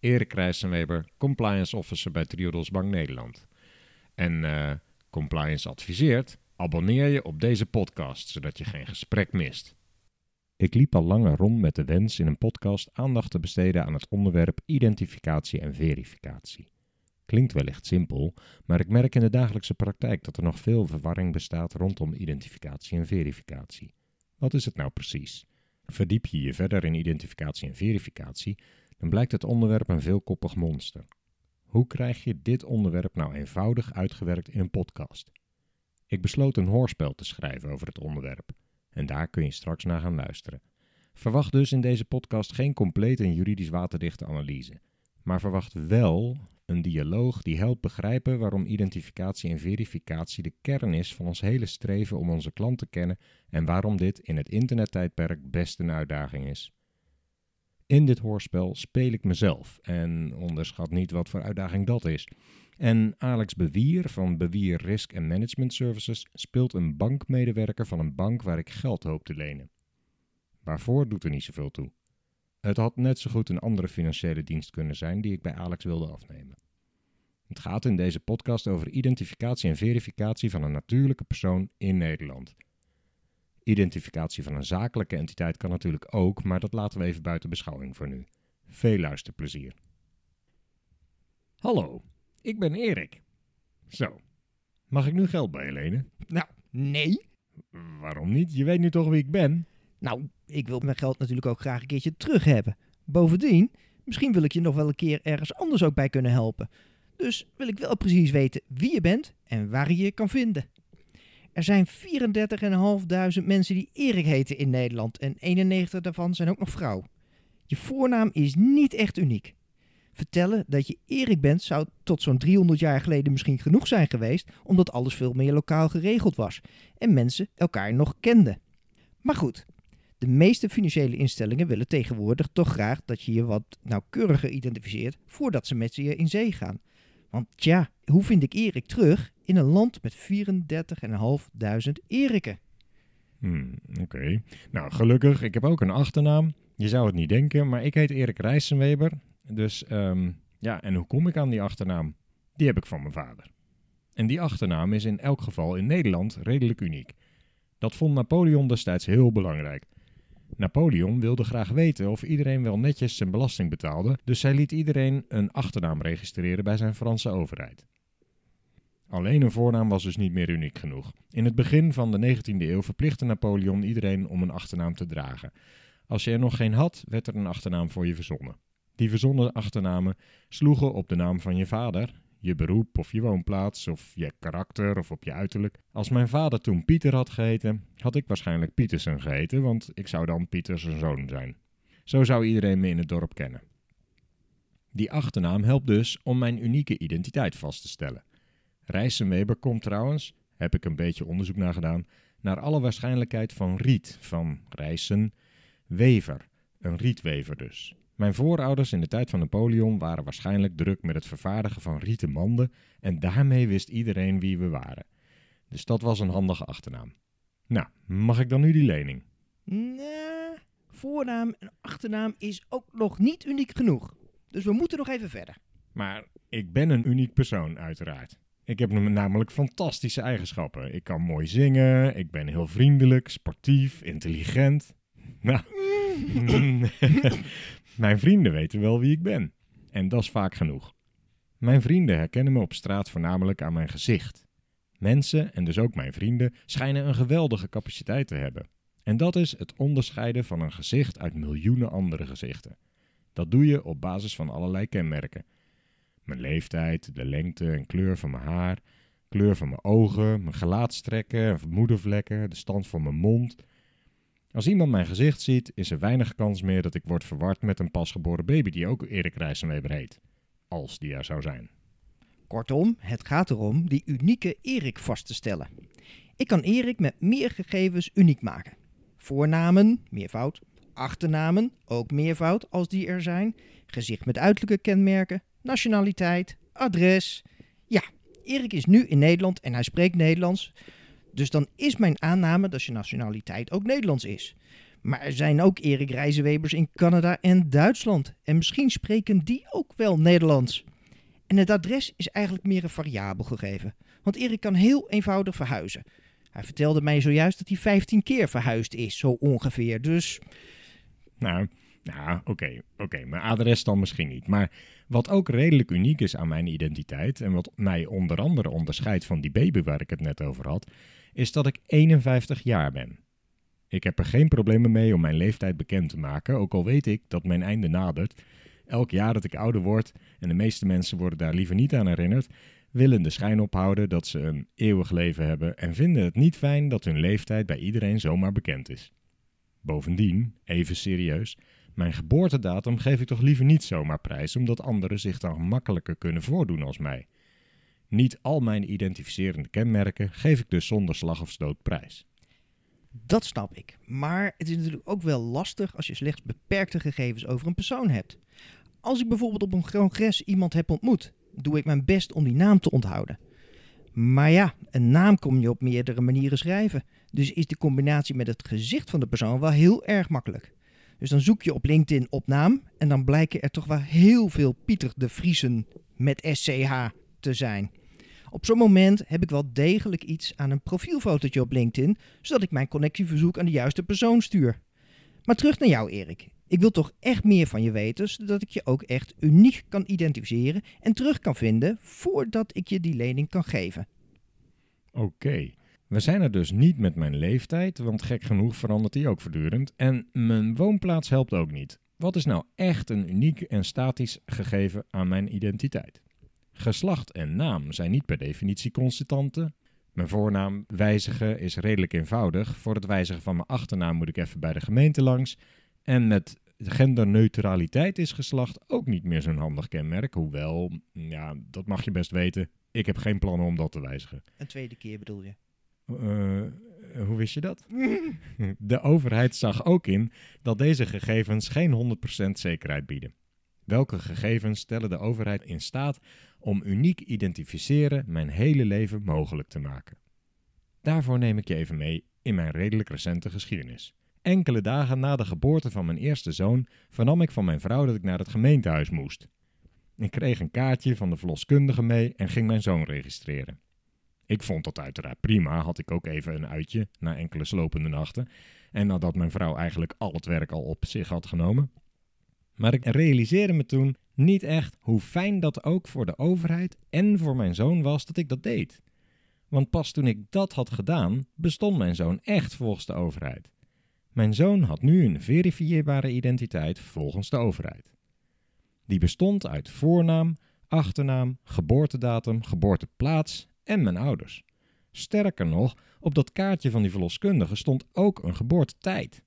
Erik Rijssenweber, compliance officer bij Triodos Bank Nederland. En uh, compliance adviseert, abonneer je op deze podcast, zodat je geen gesprek mist. Ik liep al langer rond met de wens in een podcast aandacht te besteden aan het onderwerp identificatie en verificatie. Klinkt wellicht simpel, maar ik merk in de dagelijkse praktijk dat er nog veel verwarring bestaat rondom identificatie en verificatie. Wat is het nou precies? Verdiep je je verder in identificatie en verificatie, dan blijkt het onderwerp een veelkoppig monster. Hoe krijg je dit onderwerp nou eenvoudig uitgewerkt in een podcast? Ik besloot een hoorspel te schrijven over het onderwerp, en daar kun je straks naar gaan luisteren. Verwacht dus in deze podcast geen complete en juridisch waterdichte analyse, maar verwacht wel een dialoog die helpt begrijpen waarom identificatie en verificatie de kern is van ons hele streven om onze klant te kennen en waarom dit in het internettijdperk best een uitdaging is. In dit hoorspel speel ik mezelf en onderschat niet wat voor uitdaging dat is. En Alex Bewier van Bewier Risk and Management Services speelt een bankmedewerker van een bank waar ik geld hoop te lenen. Waarvoor doet er niet zoveel toe. Het had net zo goed een andere financiële dienst kunnen zijn die ik bij Alex wilde afnemen. Het gaat in deze podcast over identificatie en verificatie van een natuurlijke persoon in Nederland. Identificatie van een zakelijke entiteit kan natuurlijk ook, maar dat laten we even buiten beschouwing voor nu. Veel luisterplezier. Hallo, ik ben Erik. Zo, mag ik nu geld bij je lenen? Nou, nee. Waarom niet? Je weet nu toch wie ik ben? Nou, ik wil mijn geld natuurlijk ook graag een keertje terug hebben. Bovendien, misschien wil ik je nog wel een keer ergens anders ook bij kunnen helpen. Dus wil ik wel precies weten wie je bent en waar je je kan vinden. Er zijn 34.500 mensen die Erik heten in Nederland en 91 daarvan zijn ook nog vrouw. Je voornaam is niet echt uniek. Vertellen dat je Erik bent zou tot zo'n 300 jaar geleden misschien genoeg zijn geweest, omdat alles veel meer lokaal geregeld was en mensen elkaar nog kenden. Maar goed, de meeste financiële instellingen willen tegenwoordig toch graag dat je je wat nauwkeuriger identificeert voordat ze met je in zee gaan. Want tja, hoe vind ik Erik terug in een land met 34.500 Eriken? Hmm, Oké. Nou, gelukkig, ik heb ook een achternaam. Je zou het niet denken, maar ik heet Erik Rijssenweber. Dus um, ja, en hoe kom ik aan die achternaam? Die heb ik van mijn vader. En die achternaam is in elk geval in Nederland redelijk uniek. Dat vond Napoleon destijds heel belangrijk. Napoleon wilde graag weten of iedereen wel netjes zijn belasting betaalde, dus hij liet iedereen een achternaam registreren bij zijn Franse overheid. Alleen een voornaam was dus niet meer uniek genoeg. In het begin van de 19e eeuw verplichtte Napoleon iedereen om een achternaam te dragen. Als je er nog geen had, werd er een achternaam voor je verzonnen. Die verzonnen achternamen sloegen op de naam van je vader, je beroep of je woonplaats of je karakter of op je uiterlijk. Als mijn vader toen Pieter had geheten, had ik waarschijnlijk Pietersen geheten, want ik zou dan Pieter zijn zoon zijn. Zo zou iedereen me in het dorp kennen. Die achternaam helpt dus om mijn unieke identiteit vast te stellen. Rijssenweber komt trouwens, heb ik een beetje onderzoek naar gedaan, naar alle waarschijnlijkheid van riet, van Rijssen, wever, een rietwever dus. Mijn voorouders in de tijd van Napoleon waren waarschijnlijk druk met het vervaardigen van rieten manden en daarmee wist iedereen wie we waren. Dus dat was een handige achternaam. Nou, mag ik dan nu die lening? Nee, voornaam en achternaam is ook nog niet uniek genoeg. Dus we moeten nog even verder. Maar ik ben een uniek persoon, uiteraard. Ik heb namelijk fantastische eigenschappen. Ik kan mooi zingen, ik ben heel vriendelijk, sportief, intelligent. Nou, mijn vrienden weten wel wie ik ben. En dat is vaak genoeg. Mijn vrienden herkennen me op straat voornamelijk aan mijn gezicht. Mensen, en dus ook mijn vrienden, schijnen een geweldige capaciteit te hebben. En dat is het onderscheiden van een gezicht uit miljoenen andere gezichten. Dat doe je op basis van allerlei kenmerken. Mijn leeftijd, de lengte en kleur van mijn haar, kleur van mijn ogen, mijn gelaatstrekken en moedervlekken, de stand van mijn mond, als iemand mijn gezicht ziet, is er weinig kans meer dat ik word verward met een pasgeboren baby die ook Erik Rijssenweber heet. als die er zou zijn. Kortom, het gaat erom die unieke Erik vast te stellen. Ik kan Erik met meer gegevens uniek maken. Voornamen, meervoud. Achternamen, ook meervoud als die er zijn. Gezicht met uiterlijke kenmerken. Nationaliteit, adres. Ja, Erik is nu in Nederland en hij spreekt Nederlands. Dus dan is mijn aanname dat je nationaliteit ook Nederlands is. Maar er zijn ook Erik Reizenwebers in Canada en Duitsland. En misschien spreken die ook wel Nederlands. En het adres is eigenlijk meer een variabel gegeven. Want Erik kan heel eenvoudig verhuizen. Hij vertelde mij zojuist dat hij 15 keer verhuisd is, zo ongeveer. Dus. Nou, nou oké, oké. Mijn adres dan misschien niet. Maar wat ook redelijk uniek is aan mijn identiteit. en wat mij onder andere onderscheidt van die baby waar ik het net over had. Is dat ik 51 jaar ben. Ik heb er geen problemen mee om mijn leeftijd bekend te maken, ook al weet ik dat mijn einde nadert. Elk jaar dat ik ouder word, en de meeste mensen worden daar liever niet aan herinnerd, willen de schijn ophouden dat ze een eeuwig leven hebben en vinden het niet fijn dat hun leeftijd bij iedereen zomaar bekend is. Bovendien, even serieus, mijn geboortedatum geef ik toch liever niet zomaar prijs, omdat anderen zich dan makkelijker kunnen voordoen als mij. Niet al mijn identificerende kenmerken geef ik dus zonder slag of stoot prijs. Dat snap ik. Maar het is natuurlijk ook wel lastig als je slechts beperkte gegevens over een persoon hebt. Als ik bijvoorbeeld op een congres iemand heb ontmoet, doe ik mijn best om die naam te onthouden. Maar ja, een naam kom je op meerdere manieren schrijven. Dus is de combinatie met het gezicht van de persoon wel heel erg makkelijk. Dus dan zoek je op LinkedIn op naam en dan blijken er toch wel heel veel Pieter de Vriesen met SCH te zijn. Op zo'n moment heb ik wel degelijk iets aan een profielfotootje op LinkedIn, zodat ik mijn connectieverzoek aan de juiste persoon stuur. Maar terug naar jou, Erik. Ik wil toch echt meer van je weten, zodat ik je ook echt uniek kan identificeren en terug kan vinden voordat ik je die lening kan geven. Oké. We zijn er dus niet met mijn leeftijd, want gek genoeg verandert die ook voortdurend. En mijn woonplaats helpt ook niet. Wat is nou echt een uniek en statisch gegeven aan mijn identiteit? Geslacht en naam zijn niet per definitie constanten. Mijn voornaam wijzigen is redelijk eenvoudig. Voor het wijzigen van mijn achternaam moet ik even bij de gemeente langs. En met genderneutraliteit is geslacht ook niet meer zo'n handig kenmerk. Hoewel, ja, dat mag je best weten. Ik heb geen plannen om dat te wijzigen. Een tweede keer bedoel je? Uh, hoe wist je dat? De overheid zag ook in dat deze gegevens geen 100% zekerheid bieden. Welke gegevens stellen de overheid in staat om uniek identificeren mijn hele leven mogelijk te maken? Daarvoor neem ik je even mee in mijn redelijk recente geschiedenis. Enkele dagen na de geboorte van mijn eerste zoon vernam ik van mijn vrouw dat ik naar het gemeentehuis moest. Ik kreeg een kaartje van de verloskundige mee en ging mijn zoon registreren. Ik vond dat uiteraard prima, had ik ook even een uitje na enkele slopende nachten en nadat mijn vrouw eigenlijk al het werk al op zich had genomen. Maar ik realiseerde me toen niet echt hoe fijn dat ook voor de overheid en voor mijn zoon was dat ik dat deed. Want pas toen ik dat had gedaan, bestond mijn zoon echt volgens de overheid. Mijn zoon had nu een verifieerbare identiteit volgens de overheid. Die bestond uit voornaam, achternaam, geboortedatum, geboorteplaats en mijn ouders. Sterker nog, op dat kaartje van die verloskundige stond ook een geboortetijd.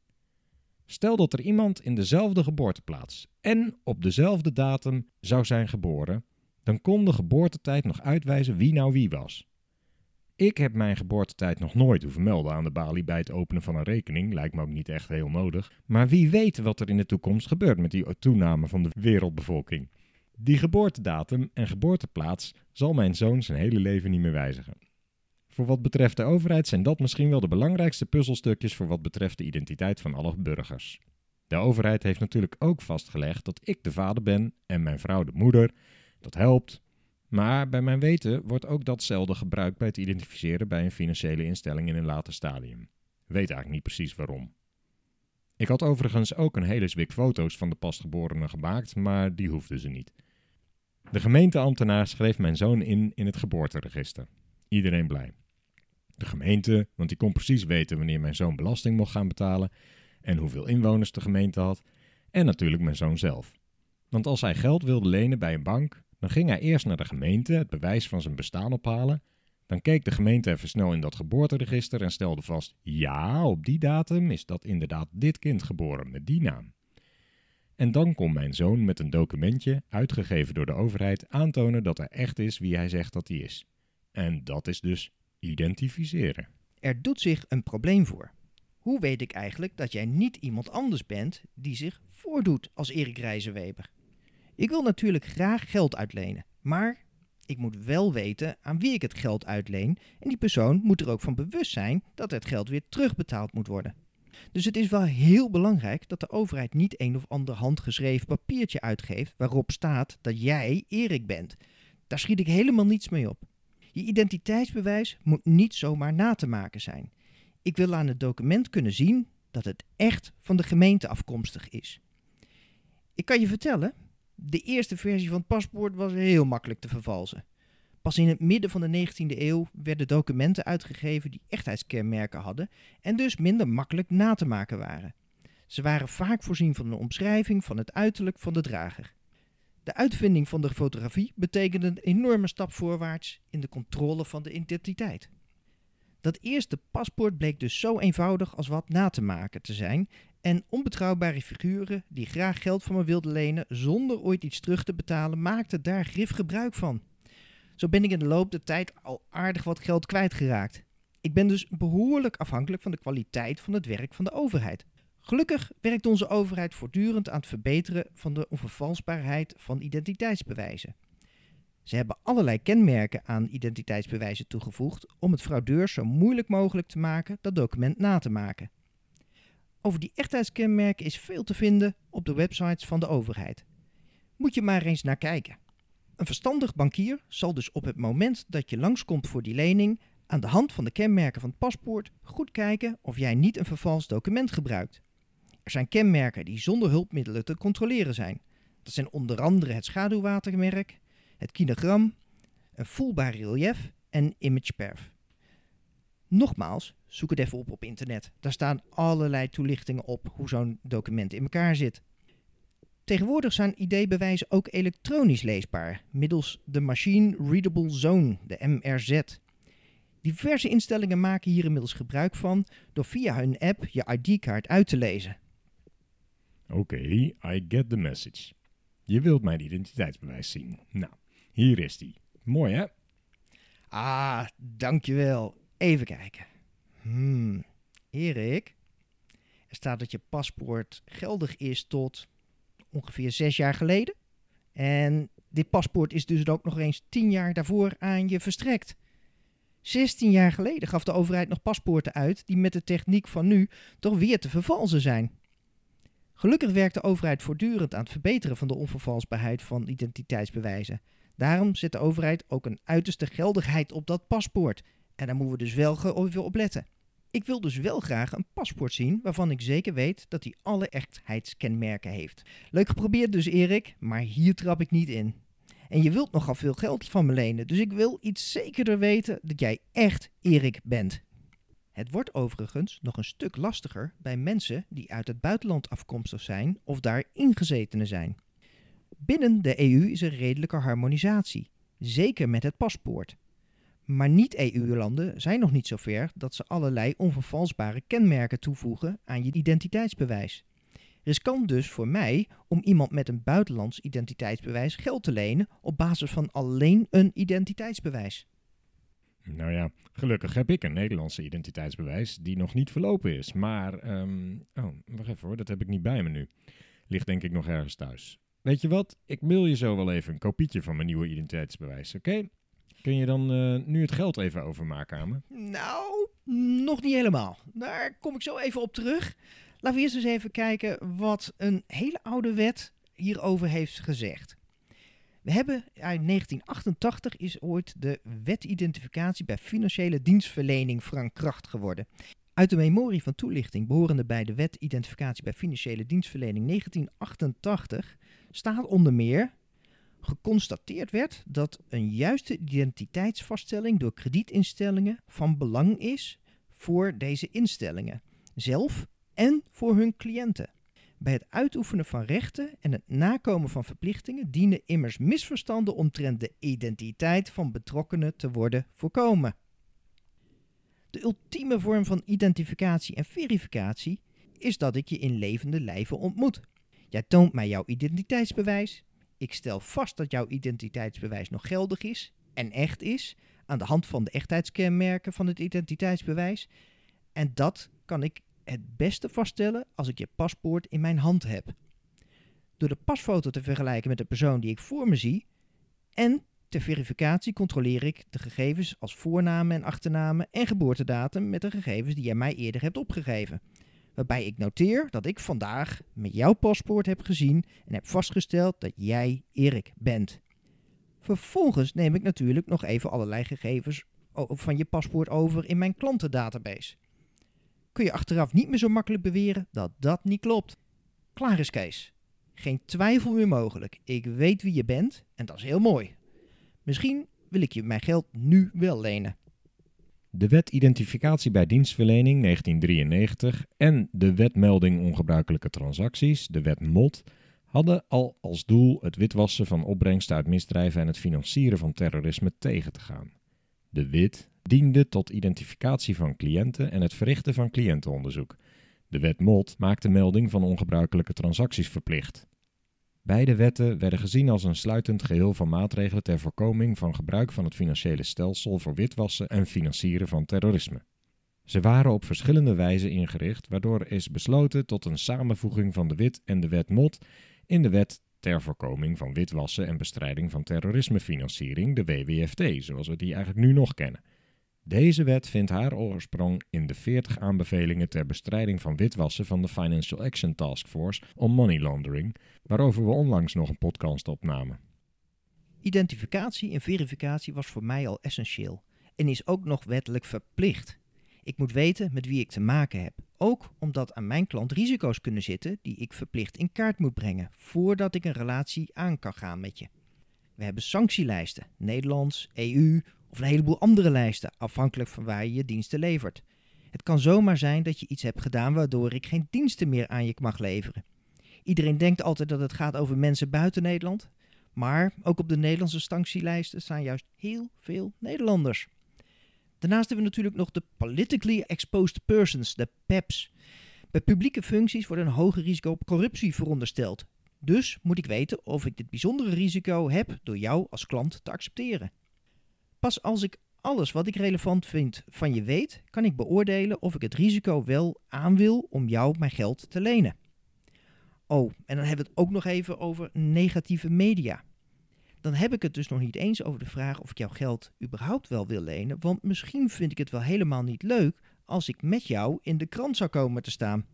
Stel dat er iemand in dezelfde geboorteplaats en op dezelfde datum zou zijn geboren, dan kon de geboortetijd nog uitwijzen wie nou wie was. Ik heb mijn geboortetijd nog nooit hoeven melden aan de balie bij het openen van een rekening, lijkt me ook niet echt heel nodig. Maar wie weet wat er in de toekomst gebeurt met die toename van de wereldbevolking. Die geboortedatum en geboorteplaats zal mijn zoon zijn hele leven niet meer wijzigen. Voor wat betreft de overheid zijn dat misschien wel de belangrijkste puzzelstukjes voor wat betreft de identiteit van alle burgers. De overheid heeft natuurlijk ook vastgelegd dat ik de vader ben en mijn vrouw de moeder. Dat helpt. Maar bij mijn weten wordt ook dat zelden gebruikt bij het identificeren bij een financiële instelling in een later stadium. Weet eigenlijk niet precies waarom. Ik had overigens ook een hele zwik foto's van de pasgeborene gemaakt, maar die hoefden ze niet. De gemeenteambtenaar schreef mijn zoon in in het geboorteregister. Iedereen blij. De gemeente, want die kon precies weten wanneer mijn zoon belasting mocht gaan betalen en hoeveel inwoners de gemeente had. En natuurlijk mijn zoon zelf. Want als hij geld wilde lenen bij een bank, dan ging hij eerst naar de gemeente het bewijs van zijn bestaan ophalen. Dan keek de gemeente even snel in dat geboorteregister en stelde vast: ja, op die datum is dat inderdaad dit kind geboren met die naam. En dan kon mijn zoon met een documentje, uitgegeven door de overheid, aantonen dat hij echt is wie hij zegt dat hij is. En dat is dus identificeren. Er doet zich een probleem voor. Hoe weet ik eigenlijk dat jij niet iemand anders bent die zich voordoet als Erik Rijzenweber? Ik wil natuurlijk graag geld uitlenen, maar ik moet wel weten aan wie ik het geld uitleen en die persoon moet er ook van bewust zijn dat het geld weer terugbetaald moet worden. Dus het is wel heel belangrijk dat de overheid niet een of ander handgeschreven papiertje uitgeeft waarop staat dat jij Erik bent. Daar schiet ik helemaal niets mee op. Je identiteitsbewijs moet niet zomaar na te maken zijn. Ik wil aan het document kunnen zien dat het echt van de gemeente afkomstig is. Ik kan je vertellen, de eerste versie van het paspoort was heel makkelijk te vervalsen. Pas in het midden van de 19e eeuw werden documenten uitgegeven die echtheidskenmerken hadden en dus minder makkelijk na te maken waren. Ze waren vaak voorzien van een omschrijving van het uiterlijk van de drager. De uitvinding van de fotografie betekende een enorme stap voorwaarts in de controle van de identiteit. Dat eerste paspoort bleek dus zo eenvoudig als wat na te maken te zijn en onbetrouwbare figuren die graag geld van me wilden lenen zonder ooit iets terug te betalen maakten daar grif gebruik van. Zo ben ik in de loop der tijd al aardig wat geld kwijtgeraakt. Ik ben dus behoorlijk afhankelijk van de kwaliteit van het werk van de overheid. Gelukkig werkt onze overheid voortdurend aan het verbeteren van de onvervalsbaarheid van identiteitsbewijzen. Ze hebben allerlei kenmerken aan identiteitsbewijzen toegevoegd om het fraudeurs zo moeilijk mogelijk te maken dat document na te maken. Over die echtheidskenmerken is veel te vinden op de websites van de overheid. Moet je maar eens naar kijken. Een verstandig bankier zal dus op het moment dat je langskomt voor die lening aan de hand van de kenmerken van het paspoort goed kijken of jij niet een vervals document gebruikt. Er zijn kenmerken die zonder hulpmiddelen te controleren zijn. Dat zijn onder andere het schaduwwatermerk, het kinogram, een voelbaar relief en imageperf. Nogmaals, zoek het even op op internet. Daar staan allerlei toelichtingen op hoe zo'n document in elkaar zit. Tegenwoordig zijn ID-bewijzen ook elektronisch leesbaar, middels de Machine Readable Zone, de MRZ. Diverse instellingen maken hier inmiddels gebruik van door via hun app je ID-kaart uit te lezen. Oké, I get the message. Je wilt mijn identiteitsbewijs zien. Nou, hier is die. Mooi hè? Ah, dankjewel. Even kijken. Hmm, Erik, er staat dat je paspoort geldig is tot ongeveer zes jaar geleden. En dit paspoort is dus ook nog eens tien jaar daarvoor aan je verstrekt. 16 jaar geleden gaf de overheid nog paspoorten uit die met de techniek van nu toch weer te vervalsen zijn. Gelukkig werkt de overheid voortdurend aan het verbeteren van de onvervalsbaarheid van identiteitsbewijzen. Daarom zet de overheid ook een uiterste geldigheid op dat paspoort. En daar moeten we dus wel even op letten. Ik wil dus wel graag een paspoort zien waarvan ik zeker weet dat hij alle echtheidskenmerken heeft. Leuk geprobeerd dus Erik, maar hier trap ik niet in. En je wilt nogal veel geld van me lenen, dus ik wil iets zekerder weten dat jij echt Erik bent. Het wordt overigens nog een stuk lastiger bij mensen die uit het buitenland afkomstig zijn of daar ingezetenen zijn. Binnen de EU is er redelijke harmonisatie, zeker met het paspoort. Maar niet-EU-landen zijn nog niet zover dat ze allerlei onvervalsbare kenmerken toevoegen aan je identiteitsbewijs. Riskant dus voor mij om iemand met een buitenlands identiteitsbewijs geld te lenen op basis van alleen een identiteitsbewijs. Nou ja, gelukkig heb ik een Nederlandse identiteitsbewijs die nog niet verlopen is. Maar, ehm, oh, wacht even hoor, dat heb ik niet bij me nu. Ligt denk ik nog ergens thuis. Weet je wat? Ik mail je zo wel even een kopietje van mijn nieuwe identiteitsbewijs, oké? Kun je dan uh, nu het geld even overmaken aan me? Nou, nog niet helemaal. Daar kom ik zo even op terug. Laten we eerst eens even kijken wat een hele oude wet hierover heeft gezegd. We hebben uit 1988 is ooit de wetidentificatie bij financiële dienstverlening van kracht geworden. Uit de memorie van toelichting behorende bij de wet identificatie bij financiële dienstverlening 1988 staat onder meer geconstateerd werd dat een juiste identiteitsvaststelling door kredietinstellingen van belang is voor deze instellingen zelf en voor hun cliënten. Bij het uitoefenen van rechten en het nakomen van verplichtingen dienen immers misverstanden omtrent de identiteit van betrokkenen te worden voorkomen. De ultieme vorm van identificatie en verificatie is dat ik je in levende lijven ontmoet. Jij toont mij jouw identiteitsbewijs. Ik stel vast dat jouw identiteitsbewijs nog geldig is en echt is aan de hand van de echtheidskenmerken van het identiteitsbewijs. En dat kan ik het beste vaststellen als ik je paspoort in mijn hand heb. Door de pasfoto te vergelijken met de persoon die ik voor me zie en ter verificatie controleer ik de gegevens als voornamen en achternamen en geboortedatum met de gegevens die jij mij eerder hebt opgegeven. Waarbij ik noteer dat ik vandaag met jouw paspoort heb gezien en heb vastgesteld dat jij Erik bent. Vervolgens neem ik natuurlijk nog even allerlei gegevens van je paspoort over in mijn klantendatabase. Kun je achteraf niet meer zo makkelijk beweren dat dat niet klopt. Klaar is Kees. Geen twijfel meer mogelijk. Ik weet wie je bent en dat is heel mooi. Misschien wil ik je mijn geld nu wel lenen. De Wet Identificatie bij Dienstverlening 1993 en de Wet Melding Ongebruikelijke Transacties, de Wet MOD, hadden al als doel het witwassen van opbrengsten uit misdrijven en het financieren van terrorisme tegen te gaan. De WIT diende tot identificatie van cliënten en het verrichten van cliëntenonderzoek. De wet MOD maakte melding van ongebruikelijke transacties verplicht. Beide wetten werden gezien als een sluitend geheel van maatregelen ter voorkoming van gebruik van het financiële stelsel voor witwassen en financieren van terrorisme. Ze waren op verschillende wijzen ingericht, waardoor is besloten tot een samenvoeging van de wit en de wet MOD in de wet ter voorkoming van witwassen en bestrijding van terrorismefinanciering, de WWFT, zoals we die eigenlijk nu nog kennen. Deze wet vindt haar oorsprong in de 40 aanbevelingen ter bestrijding van witwassen van de Financial Action Task Force on Money Laundering, waarover we onlangs nog een podcast opnamen. Identificatie en verificatie was voor mij al essentieel en is ook nog wettelijk verplicht. Ik moet weten met wie ik te maken heb, ook omdat aan mijn klant risico's kunnen zitten die ik verplicht in kaart moet brengen voordat ik een relatie aan kan gaan met je. We hebben sanctielijsten, Nederlands, EU of een heleboel andere lijsten, afhankelijk van waar je je diensten levert. Het kan zomaar zijn dat je iets hebt gedaan waardoor ik geen diensten meer aan je mag leveren. Iedereen denkt altijd dat het gaat over mensen buiten Nederland, maar ook op de Nederlandse sanctielijsten staan juist heel veel Nederlanders. Daarnaast hebben we natuurlijk nog de Politically Exposed Persons, de PEPs. Bij publieke functies wordt een hoger risico op corruptie verondersteld. Dus moet ik weten of ik dit bijzondere risico heb door jou als klant te accepteren. Pas als ik alles wat ik relevant vind van je weet, kan ik beoordelen of ik het risico wel aan wil om jou mijn geld te lenen. Oh, en dan hebben we het ook nog even over negatieve media. Dan heb ik het dus nog niet eens over de vraag of ik jouw geld überhaupt wel wil lenen, want misschien vind ik het wel helemaal niet leuk als ik met jou in de krant zou komen te staan.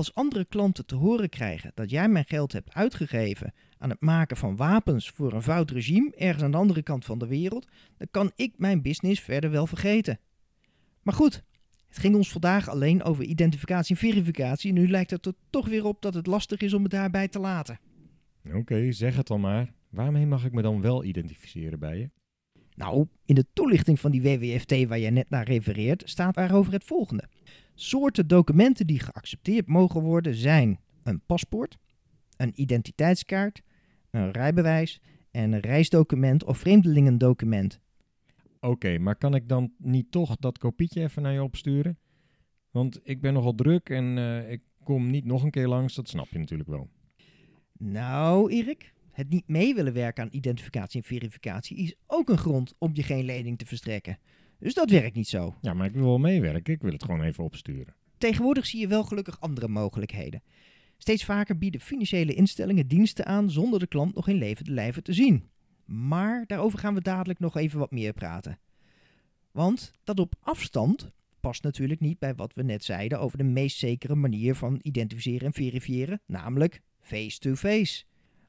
Als andere klanten te horen krijgen dat jij mijn geld hebt uitgegeven aan het maken van wapens voor een fout regime ergens aan de andere kant van de wereld, dan kan ik mijn business verder wel vergeten. Maar goed, het ging ons vandaag alleen over identificatie en verificatie en nu lijkt het er toch weer op dat het lastig is om het daarbij te laten. Oké, zeg het dan maar. Waarmee mag ik me dan wel identificeren bij je? Nou, in de toelichting van die WWFT waar je net naar refereert, staat daarover het volgende. Soorten documenten die geaccepteerd mogen worden zijn een paspoort, een identiteitskaart, een rijbewijs en een reisdocument of vreemdelingendocument. Oké, maar kan ik dan niet toch dat kopietje even naar je opsturen? Want ik ben nogal druk en uh, ik kom niet nog een keer langs, dat snap je natuurlijk wel. Nou, Erik, het niet mee willen werken aan identificatie en verificatie is ook een grond om je geen lening te verstrekken. Dus dat werkt niet zo. Ja, maar ik wil wel meewerken. Ik wil het gewoon even opsturen. Tegenwoordig zie je wel gelukkig andere mogelijkheden. Steeds vaker bieden financiële instellingen diensten aan zonder de klant nog in levende lijven te zien. Maar daarover gaan we dadelijk nog even wat meer praten. Want dat op afstand past natuurlijk niet bij wat we net zeiden over de meest zekere manier van identificeren en verifiëren, namelijk face-to-face.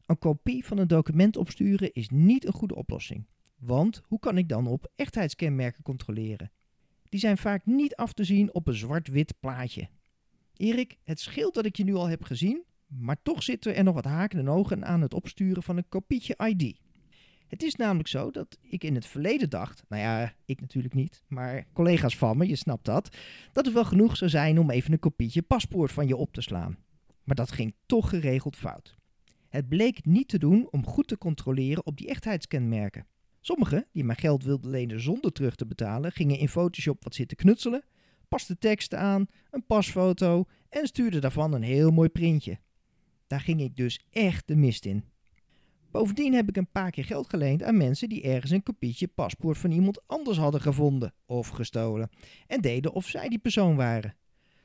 Een kopie van een document opsturen is niet een goede oplossing. Want hoe kan ik dan op echtheidskenmerken controleren? Die zijn vaak niet af te zien op een zwart-wit plaatje. Erik, het scheelt dat ik je nu al heb gezien, maar toch zitten er nog wat haken en ogen aan het opsturen van een kopietje ID. Het is namelijk zo dat ik in het verleden dacht, nou ja, ik natuurlijk niet, maar collega's van me, je snapt dat, dat het wel genoeg zou zijn om even een kopietje paspoort van je op te slaan. Maar dat ging toch geregeld fout. Het bleek niet te doen om goed te controleren op die echtheidskenmerken. Sommigen, die mijn geld wilden lenen zonder terug te betalen, gingen in Photoshop wat zitten knutselen, pasten teksten aan, een pasfoto en stuurden daarvan een heel mooi printje. Daar ging ik dus echt de mist in. Bovendien heb ik een paar keer geld geleend aan mensen die ergens een kopietje paspoort van iemand anders hadden gevonden of gestolen en deden of zij die persoon waren.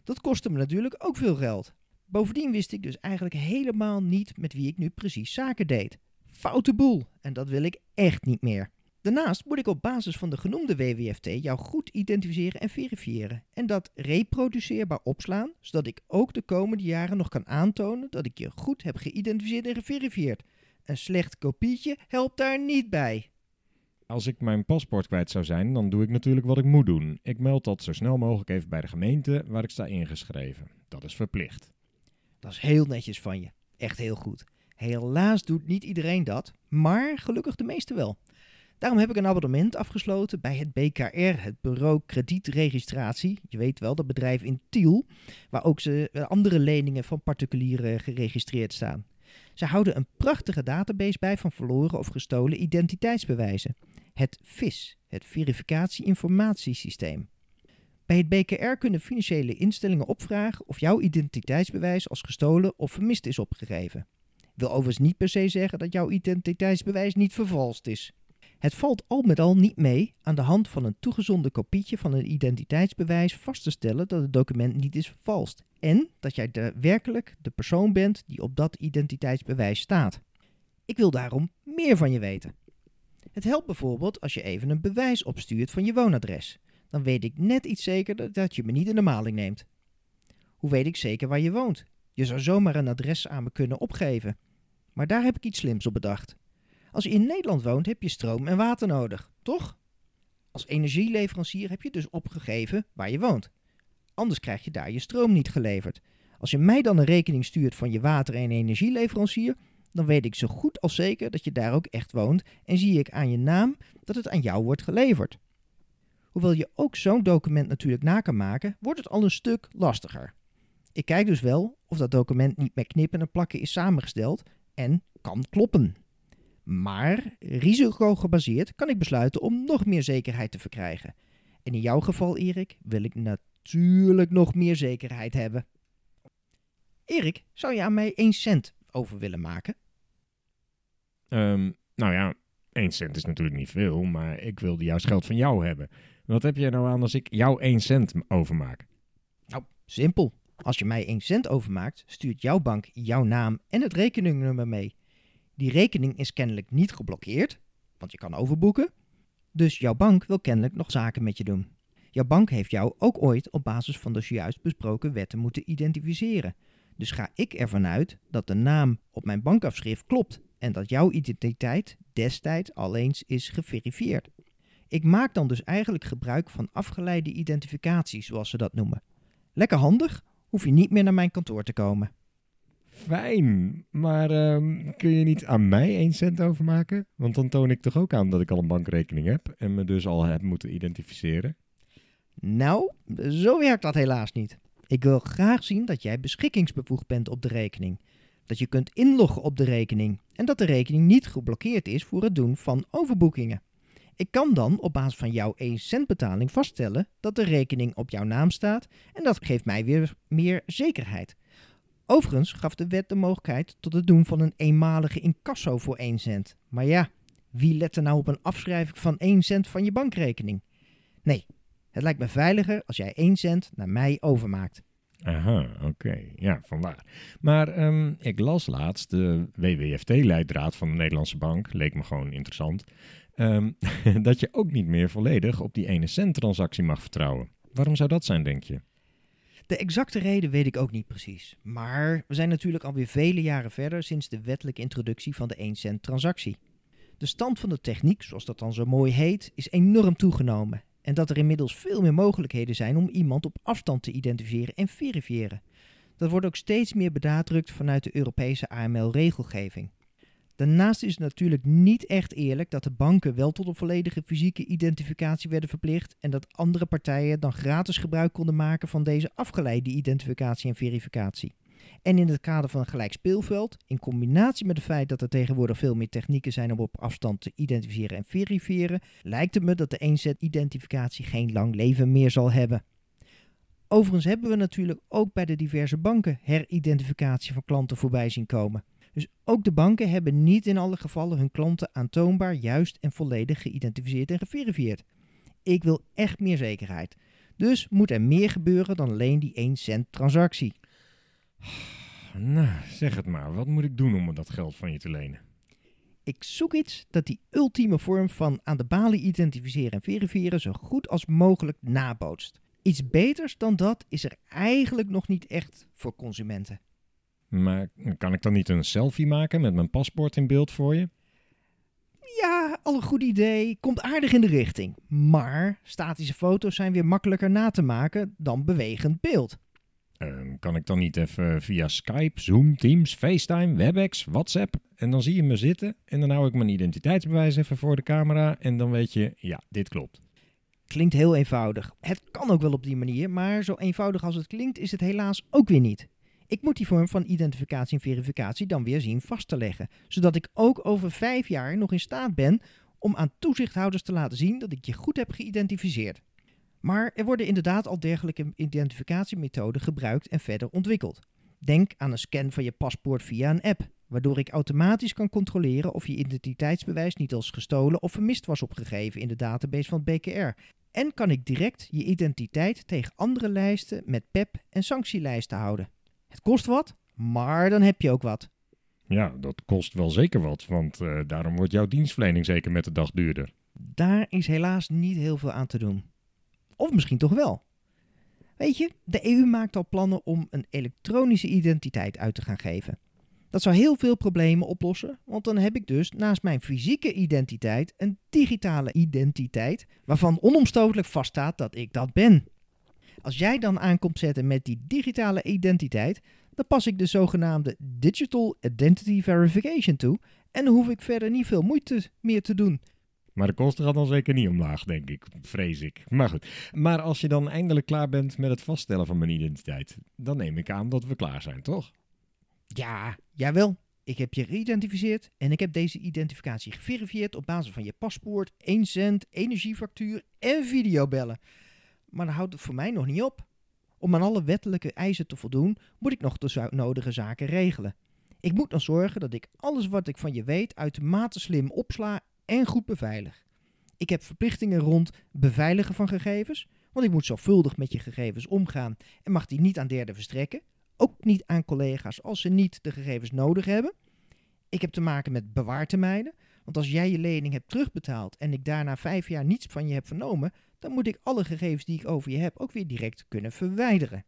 Dat kostte me natuurlijk ook veel geld. Bovendien wist ik dus eigenlijk helemaal niet met wie ik nu precies zaken deed. Foute boel en dat wil ik echt niet meer. Daarnaast moet ik op basis van de genoemde WWFT jou goed identificeren en verifiëren en dat reproduceerbaar opslaan, zodat ik ook de komende jaren nog kan aantonen dat ik je goed heb geïdentificeerd en geverifieerd. Een slecht kopietje helpt daar niet bij. Als ik mijn paspoort kwijt zou zijn, dan doe ik natuurlijk wat ik moet doen. Ik meld dat zo snel mogelijk even bij de gemeente waar ik sta ingeschreven. Dat is verplicht. Dat is heel netjes van je. Echt heel goed. Helaas doet niet iedereen dat, maar gelukkig de meesten wel. Daarom heb ik een abonnement afgesloten bij het BKR, het Bureau Kredietregistratie. Je weet wel, dat bedrijf in Tiel, waar ook ze, eh, andere leningen van particulieren geregistreerd staan. Ze houden een prachtige database bij van verloren of gestolen identiteitsbewijzen. Het VIS, het Verificatie-informatiesysteem. Bij het BKR kunnen financiële instellingen opvragen of jouw identiteitsbewijs als gestolen of vermist is opgegeven. Wil overigens niet per se zeggen dat jouw identiteitsbewijs niet vervalst is. Het valt al met al niet mee aan de hand van een toegezonden kopietje van een identiteitsbewijs vast te stellen dat het document niet is vervalst en dat jij werkelijk de persoon bent die op dat identiteitsbewijs staat. Ik wil daarom meer van je weten. Het helpt bijvoorbeeld als je even een bewijs opstuurt van je woonadres. Dan weet ik net iets zeker dat je me niet in de maling neemt. Hoe weet ik zeker waar je woont? Je zou zomaar een adres aan me kunnen opgeven. Maar daar heb ik iets slims op bedacht. Als je in Nederland woont, heb je stroom en water nodig, toch? Als energieleverancier heb je dus opgegeven waar je woont. Anders krijg je daar je stroom niet geleverd. Als je mij dan een rekening stuurt van je water- en energieleverancier, dan weet ik zo goed als zeker dat je daar ook echt woont en zie ik aan je naam dat het aan jou wordt geleverd. Hoewel je ook zo'n document natuurlijk na kan maken, wordt het al een stuk lastiger. Ik kijk dus wel of dat document niet met knippen en plakken is samengesteld en kan kloppen. Maar risicogebaseerd kan ik besluiten om nog meer zekerheid te verkrijgen. En in jouw geval, Erik, wil ik natuurlijk nog meer zekerheid hebben. Erik, zou je aan mij 1 cent over willen maken? Um, nou ja, 1 cent is natuurlijk niet veel, maar ik wilde juist geld van jou hebben. Wat heb je nou aan als ik jou 1 cent overmaak? Nou, simpel. Als je mij 1 cent overmaakt, stuurt jouw bank jouw naam en het rekeningnummer mee. Die rekening is kennelijk niet geblokkeerd, want je kan overboeken. Dus jouw bank wil kennelijk nog zaken met je doen. Jouw bank heeft jou ook ooit op basis van de zojuist besproken wetten moeten identificeren. Dus ga ik ervan uit dat de naam op mijn bankafschrift klopt en dat jouw identiteit destijds al eens is geverifieerd. Ik maak dan dus eigenlijk gebruik van afgeleide identificatie, zoals ze dat noemen. Lekker handig, hoef je niet meer naar mijn kantoor te komen. Fijn, maar um, kun je niet aan mij 1 cent overmaken? Want dan toon ik toch ook aan dat ik al een bankrekening heb en me dus al heb moeten identificeren? Nou, zo werkt dat helaas niet. Ik wil graag zien dat jij beschikkingsbevoegd bent op de rekening. Dat je kunt inloggen op de rekening en dat de rekening niet geblokkeerd is voor het doen van overboekingen. Ik kan dan op basis van jouw 1 cent betaling vaststellen dat de rekening op jouw naam staat en dat geeft mij weer meer zekerheid. Overigens gaf de wet de mogelijkheid tot het doen van een eenmalige incasso voor 1 cent. Maar ja, wie let er nou op een afschrijving van 1 cent van je bankrekening? Nee, het lijkt me veiliger als jij 1 cent naar mij overmaakt. Aha, oké. Ja, vandaar. Maar um, ik las laatst de WWFT-leidraad van de Nederlandse Bank, leek me gewoon interessant, um, dat je ook niet meer volledig op die ene cent transactie mag vertrouwen. Waarom zou dat zijn, denk je? De exacte reden weet ik ook niet precies. Maar we zijn natuurlijk alweer vele jaren verder sinds de wettelijke introductie van de 1 cent transactie. De stand van de techniek, zoals dat dan zo mooi heet, is enorm toegenomen. En dat er inmiddels veel meer mogelijkheden zijn om iemand op afstand te identificeren en verifiëren. Dat wordt ook steeds meer benadrukt vanuit de Europese AML-regelgeving. Daarnaast is het natuurlijk niet echt eerlijk dat de banken wel tot een volledige fysieke identificatie werden verplicht en dat andere partijen dan gratis gebruik konden maken van deze afgeleide identificatie en verificatie. En in het kader van een gelijk speelveld, in combinatie met het feit dat er tegenwoordig veel meer technieken zijn om op afstand te identificeren en verifiëren, lijkt het me dat de 1 identificatie geen lang leven meer zal hebben. Overigens hebben we natuurlijk ook bij de diverse banken heridentificatie van klanten voorbij zien komen. Dus ook de banken hebben niet in alle gevallen hun klanten aantoonbaar juist en volledig geïdentificeerd en geverifieerd. Ik wil echt meer zekerheid. Dus moet er meer gebeuren dan alleen die 1 cent transactie. Nou, zeg het maar. Wat moet ik doen om dat geld van je te lenen? Ik zoek iets dat die ultieme vorm van aan de balie identificeren en verifiëren zo goed als mogelijk nabootst. Iets beters dan dat is er eigenlijk nog niet echt voor consumenten. Maar kan ik dan niet een selfie maken met mijn paspoort in beeld voor je? Ja, al een goed idee, komt aardig in de richting. Maar statische foto's zijn weer makkelijker na te maken dan bewegend beeld. Ehm, kan ik dan niet even via Skype, Zoom, Teams, FaceTime, WebEx, WhatsApp en dan zie je me zitten en dan hou ik mijn identiteitsbewijs even voor de camera en dan weet je, ja, dit klopt. Klinkt heel eenvoudig. Het kan ook wel op die manier, maar zo eenvoudig als het klinkt is het helaas ook weer niet. Ik moet die vorm van identificatie en verificatie dan weer zien vast te leggen, zodat ik ook over vijf jaar nog in staat ben om aan toezichthouders te laten zien dat ik je goed heb geïdentificeerd. Maar er worden inderdaad al dergelijke identificatiemethoden gebruikt en verder ontwikkeld. Denk aan een scan van je paspoort via een app, waardoor ik automatisch kan controleren of je identiteitsbewijs niet als gestolen of vermist was opgegeven in de database van het BKR. En kan ik direct je identiteit tegen andere lijsten met PEP en sanctielijsten houden. Het kost wat, maar dan heb je ook wat. Ja, dat kost wel zeker wat, want uh, daarom wordt jouw dienstverlening zeker met de dag duurder. Daar is helaas niet heel veel aan te doen. Of misschien toch wel. Weet je, de EU maakt al plannen om een elektronische identiteit uit te gaan geven. Dat zou heel veel problemen oplossen, want dan heb ik dus naast mijn fysieke identiteit een digitale identiteit, waarvan onomstotelijk vaststaat dat ik dat ben. Als jij dan aankomt zetten met die digitale identiteit, dan pas ik de zogenaamde Digital Identity Verification toe en dan hoef ik verder niet veel moeite meer te doen. Maar de kosten gaan dan zeker niet omlaag, denk ik, vrees ik. Maar goed. Maar als je dan eindelijk klaar bent met het vaststellen van mijn identiteit, dan neem ik aan dat we klaar zijn, toch? Ja, jawel. Ik heb je geïdentificeerd en ik heb deze identificatie geverifieerd op basis van je paspoort, 1 cent, energiefactuur en videobellen. Maar dat houdt het voor mij nog niet op. Om aan alle wettelijke eisen te voldoen, moet ik nog de nodige zaken regelen. Ik moet dan zorgen dat ik alles wat ik van je weet uitermate slim opsla en goed beveilig. Ik heb verplichtingen rond beveiligen van gegevens, want ik moet zorgvuldig met je gegevens omgaan en mag die niet aan derden verstrekken, ook niet aan collega's als ze niet de gegevens nodig hebben. Ik heb te maken met bewaartermijnen, want als jij je lening hebt terugbetaald en ik daarna vijf jaar niets van je heb vernomen, dan moet ik alle gegevens die ik over je heb ook weer direct kunnen verwijderen.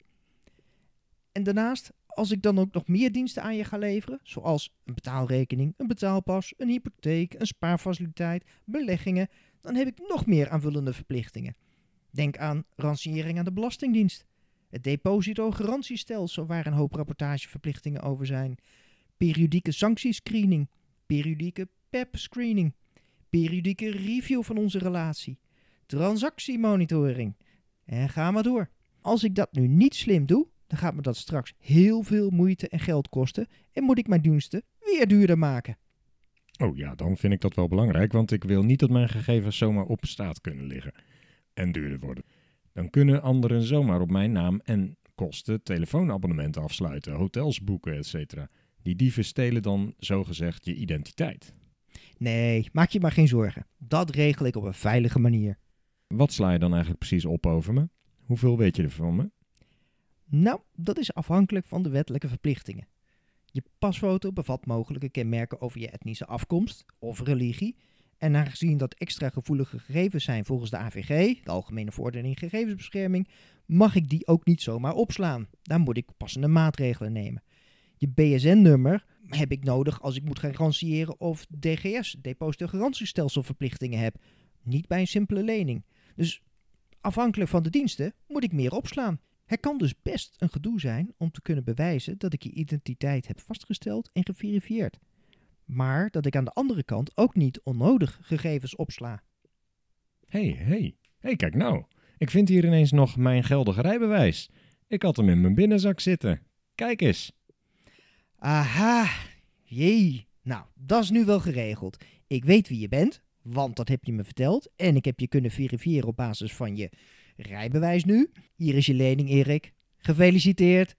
En daarnaast, als ik dan ook nog meer diensten aan je ga leveren, zoals een betaalrekening, een betaalpas, een hypotheek, een spaarfaciliteit, beleggingen, dan heb ik nog meer aanvullende verplichtingen. Denk aan ranciering aan de Belastingdienst, het depositogarantiestelsel waar een hoop rapportageverplichtingen over zijn, periodieke sanctiescreening, periodieke PEP-screening, periodieke review van onze relatie, transactiemonitoring. En ga maar door. Als ik dat nu niet slim doe, dan gaat me dat straks heel veel moeite en geld kosten en moet ik mijn diensten weer duurder maken. Oh ja, dan vind ik dat wel belangrijk, want ik wil niet dat mijn gegevens zomaar op straat kunnen liggen en duurder worden. Dan kunnen anderen zomaar op mijn naam en kosten telefoonabonnementen afsluiten, hotels boeken, etc. Die dieven stelen dan zogezegd je identiteit. Nee, maak je maar geen zorgen. Dat regel ik op een veilige manier. Wat sla je dan eigenlijk precies op over me? Hoeveel weet je er van me? Nou, dat is afhankelijk van de wettelijke verplichtingen. Je pasfoto bevat mogelijke kenmerken over je etnische afkomst of religie. En aangezien dat extra gevoelige gegevens zijn volgens de AVG, de Algemene Verordening Gegevensbescherming, mag ik die ook niet zomaar opslaan. Daar moet ik passende maatregelen nemen. Je BSN-nummer heb ik nodig als ik moet garantiëren of DGS, depositogarantiestelselverplichtingen heb. Niet bij een simpele lening. Dus afhankelijk van de diensten moet ik meer opslaan. Het kan dus best een gedoe zijn om te kunnen bewijzen dat ik je identiteit heb vastgesteld en geverifieerd. Maar dat ik aan de andere kant ook niet onnodig gegevens opsla. Hé, hey, hé, hey. hey, kijk nou. Ik vind hier ineens nog mijn geldige rijbewijs. Ik had hem in mijn binnenzak zitten. Kijk eens. Aha, jee. Nou, dat is nu wel geregeld. Ik weet wie je bent, want dat heb je me verteld. En ik heb je kunnen verifiëren op basis van je rijbewijs nu. Hier is je lening, Erik. Gefeliciteerd.